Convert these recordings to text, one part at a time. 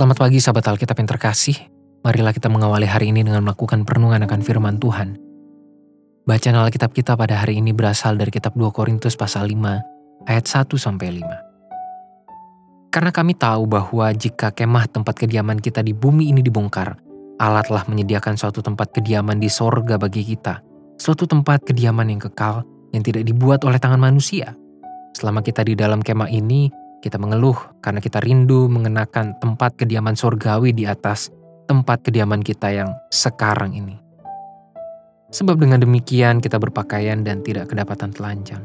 Selamat pagi sahabat Alkitab yang terkasih. Marilah kita mengawali hari ini dengan melakukan perenungan akan firman Tuhan. Bacaan Alkitab kita pada hari ini berasal dari kitab 2 Korintus pasal 5 ayat 1 sampai 5. Karena kami tahu bahwa jika kemah tempat kediaman kita di bumi ini dibongkar, Allah telah menyediakan suatu tempat kediaman di sorga bagi kita, suatu tempat kediaman yang kekal yang tidak dibuat oleh tangan manusia. Selama kita di dalam kemah ini, kita mengeluh karena kita rindu mengenakan tempat kediaman surgawi di atas tempat kediaman kita yang sekarang ini. Sebab dengan demikian kita berpakaian dan tidak kedapatan telanjang.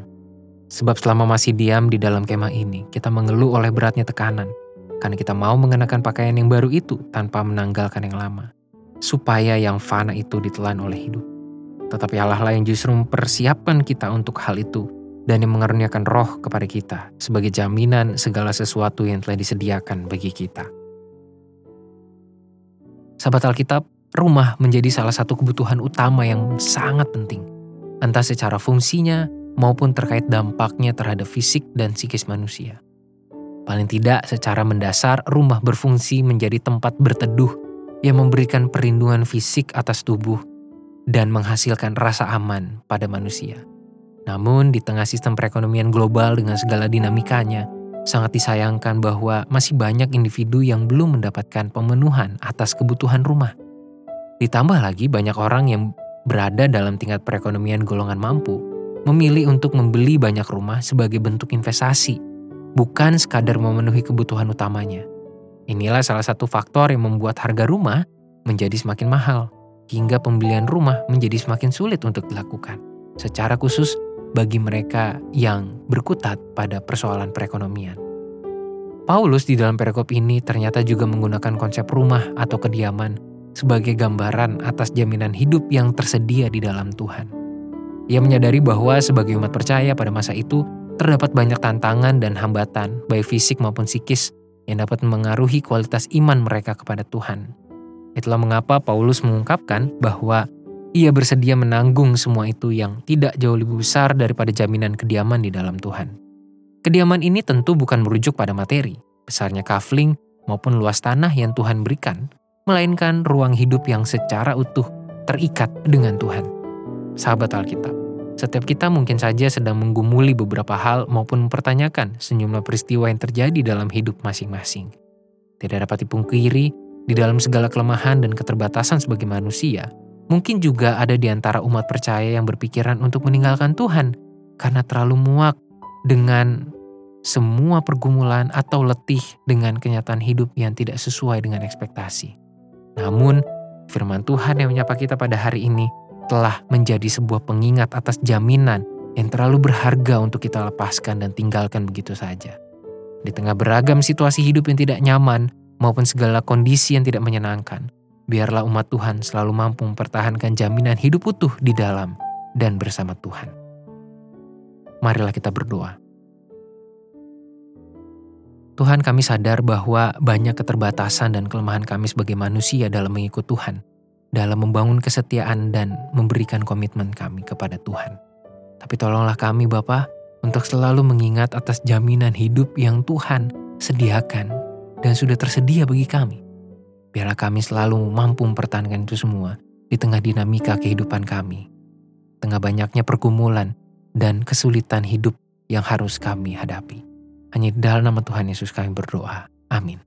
Sebab selama masih diam di dalam kemah ini, kita mengeluh oleh beratnya tekanan, karena kita mau mengenakan pakaian yang baru itu tanpa menanggalkan yang lama, supaya yang fana itu ditelan oleh hidup. Tetapi Allah lah yang justru mempersiapkan kita untuk hal itu, dan yang mengaruniakan roh kepada kita sebagai jaminan segala sesuatu yang telah disediakan bagi kita. Sahabat Alkitab, rumah menjadi salah satu kebutuhan utama yang sangat penting, entah secara fungsinya maupun terkait dampaknya terhadap fisik dan psikis manusia. Paling tidak secara mendasar rumah berfungsi menjadi tempat berteduh yang memberikan perlindungan fisik atas tubuh dan menghasilkan rasa aman pada manusia. Namun, di tengah sistem perekonomian global dengan segala dinamikanya, sangat disayangkan bahwa masih banyak individu yang belum mendapatkan pemenuhan atas kebutuhan rumah. Ditambah lagi, banyak orang yang berada dalam tingkat perekonomian golongan mampu memilih untuk membeli banyak rumah sebagai bentuk investasi, bukan sekadar memenuhi kebutuhan utamanya. Inilah salah satu faktor yang membuat harga rumah menjadi semakin mahal, hingga pembelian rumah menjadi semakin sulit untuk dilakukan. Secara khusus, bagi mereka yang berkutat pada persoalan perekonomian. Paulus di dalam perikop ini ternyata juga menggunakan konsep rumah atau kediaman sebagai gambaran atas jaminan hidup yang tersedia di dalam Tuhan. Ia menyadari bahwa sebagai umat percaya pada masa itu terdapat banyak tantangan dan hambatan, baik fisik maupun psikis, yang dapat mengaruhi kualitas iman mereka kepada Tuhan. Itulah mengapa Paulus mengungkapkan bahwa ia bersedia menanggung semua itu yang tidak jauh lebih besar daripada jaminan kediaman di dalam Tuhan. Kediaman ini tentu bukan merujuk pada materi, besarnya kafling maupun luas tanah yang Tuhan berikan, melainkan ruang hidup yang secara utuh terikat dengan Tuhan. Sahabat Alkitab, setiap kita mungkin saja sedang menggumuli beberapa hal maupun mempertanyakan sejumlah peristiwa yang terjadi dalam hidup masing-masing. Tidak dapat dipungkiri, di dalam segala kelemahan dan keterbatasan sebagai manusia, Mungkin juga ada di antara umat percaya yang berpikiran untuk meninggalkan Tuhan karena terlalu muak dengan semua pergumulan atau letih dengan kenyataan hidup yang tidak sesuai dengan ekspektasi. Namun, firman Tuhan yang menyapa kita pada hari ini telah menjadi sebuah pengingat atas jaminan yang terlalu berharga untuk kita lepaskan dan tinggalkan begitu saja. Di tengah beragam situasi hidup yang tidak nyaman maupun segala kondisi yang tidak menyenangkan, biarlah umat Tuhan selalu mampu mempertahankan jaminan hidup utuh di dalam dan bersama Tuhan. Marilah kita berdoa. Tuhan kami sadar bahwa banyak keterbatasan dan kelemahan kami sebagai manusia dalam mengikut Tuhan, dalam membangun kesetiaan dan memberikan komitmen kami kepada Tuhan. Tapi tolonglah kami Bapa untuk selalu mengingat atas jaminan hidup yang Tuhan sediakan dan sudah tersedia bagi kami Biarlah kami selalu mampu mempertahankan itu semua di tengah dinamika kehidupan kami. Tengah banyaknya pergumulan dan kesulitan hidup yang harus kami hadapi. Hanya dalam nama Tuhan Yesus kami berdoa. Amin.